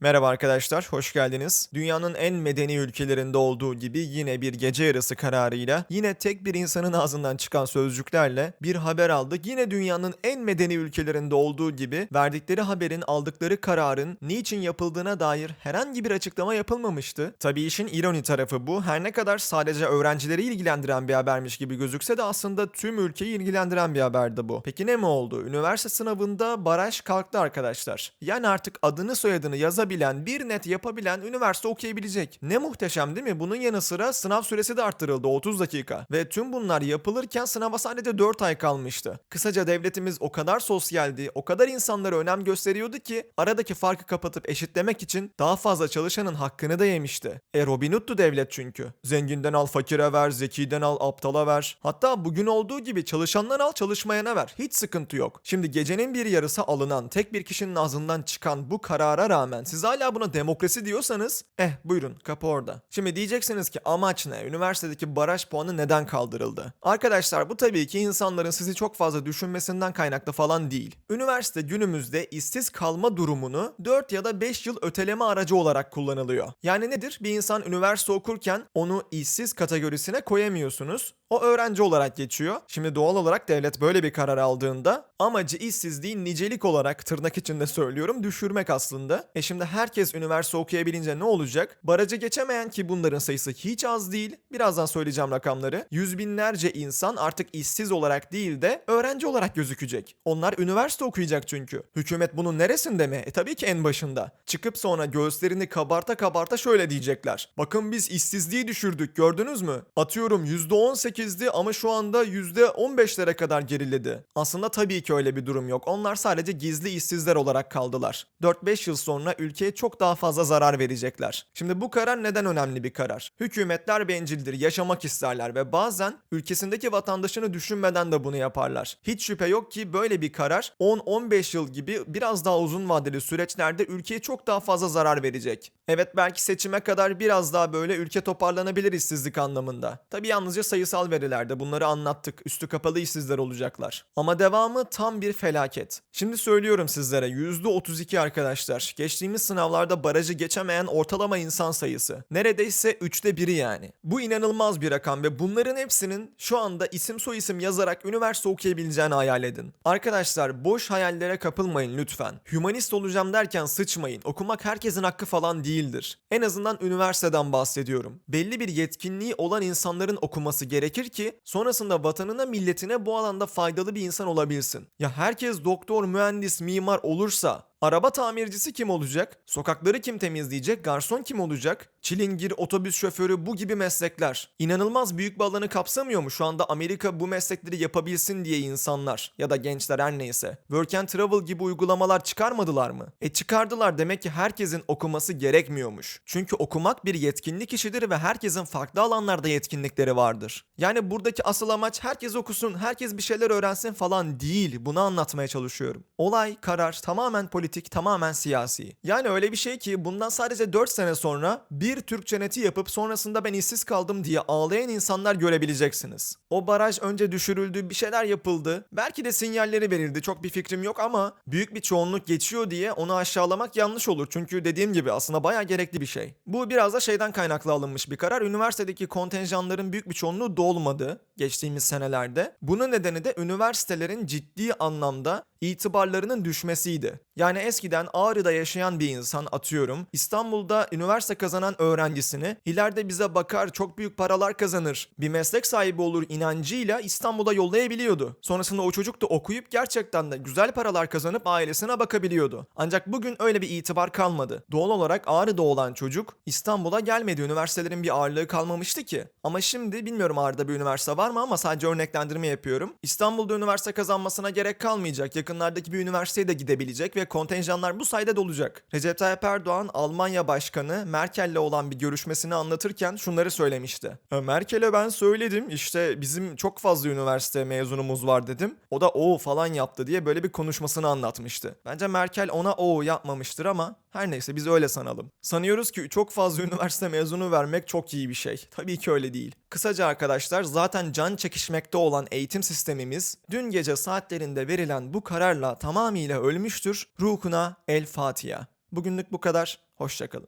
Merhaba arkadaşlar, hoş geldiniz. Dünyanın en medeni ülkelerinde olduğu gibi yine bir gece yarısı kararıyla, yine tek bir insanın ağzından çıkan sözcüklerle bir haber aldık. Yine dünyanın en medeni ülkelerinde olduğu gibi verdikleri haberin, aldıkları kararın niçin yapıldığına dair herhangi bir açıklama yapılmamıştı. Tabii işin ironi tarafı bu. Her ne kadar sadece öğrencileri ilgilendiren bir habermiş gibi gözükse de aslında tüm ülkeyi ilgilendiren bir haberdi bu. Peki ne mi oldu? Üniversite sınavında baraj kalktı arkadaşlar. Yani artık adını soyadını yazabilen, bir net yapabilen üniversite okuyabilecek. Ne muhteşem değil mi? Bunun yanı sıra sınav süresi de arttırıldı 30 dakika. Ve tüm bunlar yapılırken sınava sadece 4 ay kalmıştı. Kısaca devletimiz o kadar sosyaldi, o kadar insanlara önem gösteriyordu ki aradaki farkı kapatıp eşitlemek için daha fazla çalışanın hakkını da yemişti. E Robin Hood'tu devlet çünkü. Zenginden al fakire ver, zekiden al aptala ver. Hatta bugün olduğu gibi çalışandan al çalışmayana ver. Hiç sıkıntı yok. Şimdi gecenin bir yarısı alınan tek bir kişinin ağzından çıkan bu karara rağmen siz hala buna demokrasi diyorsanız eh buyurun kapı orada. Şimdi diyeceksiniz ki amaç ne? Üniversitedeki baraj puanı neden kaldırıldı? Arkadaşlar bu tabii ki insanların sizi çok fazla düşünmesinden kaynaklı falan değil. Üniversite günümüzde işsiz kalma durumunu 4 ya da 5 yıl öteleme aracı olarak kullanılıyor. Yani nedir? Bir insan üniversite okurken onu işsiz kategorisine koyamıyorsunuz. O öğrenci olarak geçiyor. Şimdi doğal olarak devlet böyle bir karar aldığında amacı işsizliği nicelik olarak tırnak içinde söylüyorum düşürmek aslında. E şimdi herkes üniversite okuyabilince ne olacak? Barajı geçemeyen ki bunların sayısı hiç az değil. Birazdan söyleyeceğim rakamları. Yüz binlerce insan artık işsiz olarak değil de öğrenci olarak gözükecek. Onlar üniversite okuyacak çünkü. Hükümet bunun neresinde mi? E tabii ki en başında. Çıkıp sonra göğüslerini kabarta kabarta şöyle diyecekler. Bakın biz işsizliği düşürdük gördünüz mü? Atıyorum %18'di ama şu anda %15'lere kadar geriledi. Aslında tabii ki öyle bir durum yok. Onlar sadece gizli işsizler olarak kaldılar. 4-5 yıl sonra ülkeye çok daha fazla zarar verecekler. Şimdi bu karar neden önemli bir karar? Hükümetler bencildir, yaşamak isterler ve bazen ülkesindeki vatandaşını düşünmeden de bunu yaparlar. Hiç şüphe yok ki böyle bir karar 10-15 yıl gibi biraz daha uzun vadeli süreçlerde ülkeye çok daha fazla zarar verecek. Evet belki seçime kadar biraz daha böyle ülke toparlanabilir işsizlik anlamında. Tabi yalnızca sayısal verilerde bunları anlattık. Üstü kapalı işsizler olacaklar. Ama devamı tam bir felaket. Şimdi söylüyorum sizlere %32 arkadaşlar. Geçtiğimiz sınavlarda barajı geçemeyen ortalama insan sayısı. Neredeyse üçte biri yani. Bu inanılmaz bir rakam ve bunların hepsinin şu anda isim soyisim yazarak üniversite okuyabileceğini hayal edin. Arkadaşlar boş hayallere kapılmayın lütfen. Hümanist olacağım derken sıçmayın. Okumak herkesin hakkı falan değildir. En azından üniversiteden bahsediyorum. Belli bir yetkinliği olan insanların okuması gerekir ki sonrasında vatanına milletine bu alanda faydalı bir insan olabilsin. Ya herkes doktor, mühendis, mimar olursa Araba tamircisi kim olacak? Sokakları kim temizleyecek? Garson kim olacak? Çilingir, otobüs şoförü bu gibi meslekler. İnanılmaz büyük bir alanı kapsamıyor mu şu anda Amerika bu meslekleri yapabilsin diye insanlar ya da gençler her neyse. Work and Travel gibi uygulamalar çıkarmadılar mı? E çıkardılar demek ki herkesin okuması gerekmiyormuş. Çünkü okumak bir yetkinlik işidir ve herkesin farklı alanlarda yetkinlikleri vardır. Yani buradaki asıl amaç herkes okusun, herkes bir şeyler öğrensin falan değil. Bunu anlatmaya çalışıyorum. Olay, karar tamamen politik, tamamen siyasi. Yani öyle bir şey ki bundan sadece 4 sene sonra bir Türkçe neti yapıp sonrasında ben işsiz kaldım diye ağlayan insanlar görebileceksiniz. O baraj önce düşürüldü, bir şeyler yapıldı. Belki de sinyalleri verildi. Çok bir fikrim yok ama büyük bir çoğunluk geçiyor diye onu aşağılamak yanlış olur. Çünkü dediğim gibi aslında bayağı gerekli bir şey. Bu biraz da şeyden kaynaklı alınmış bir karar. Üniversitedeki kontenjanların büyük bir çoğunluğu dolmadı geçtiğimiz senelerde. Bunun nedeni de üniversitelerin ciddi anlamda itibarlarının düşmesiydi. Yani eskiden Ağrı'da yaşayan bir insan atıyorum İstanbul'da üniversite kazanan öğrencisini ileride bize bakar çok büyük paralar kazanır bir meslek sahibi olur inancıyla İstanbul'a yollayabiliyordu. Sonrasında o çocuk da okuyup gerçekten de güzel paralar kazanıp ailesine bakabiliyordu. Ancak bugün öyle bir itibar kalmadı. Doğal olarak Ağrı'da olan çocuk İstanbul'a gelmedi. Üniversitelerin bir ağırlığı kalmamıştı ki. Ama şimdi bilmiyorum Ağrı'da bir üniversite var mı ama sadece örneklendirme yapıyorum. İstanbul'da üniversite kazanmasına gerek kalmayacak. Yakınlardaki bir üniversiteye de gidebilecek ve kontenjanlar bu sayede dolacak. Recep Tayyip Erdoğan Almanya Başkanı Merkel'le olan bir görüşmesini anlatırken şunları söylemişti. "E, Merkel'e ben söyledim işte bizim çok fazla üniversite mezunumuz var dedim. O da o falan yaptı diye böyle bir konuşmasını anlatmıştı. Bence Merkel ona o yapmamıştır ama her neyse biz öyle sanalım. Sanıyoruz ki çok fazla üniversite mezunu vermek çok iyi bir şey. Tabii ki öyle değil. Kısaca arkadaşlar zaten can çekişmekte olan eğitim sistemimiz dün gece saatlerinde verilen bu kararla tamamıyla ölmüştür. Ruhuna El Fatiha. Bugünlük bu kadar. Hoşçakalın.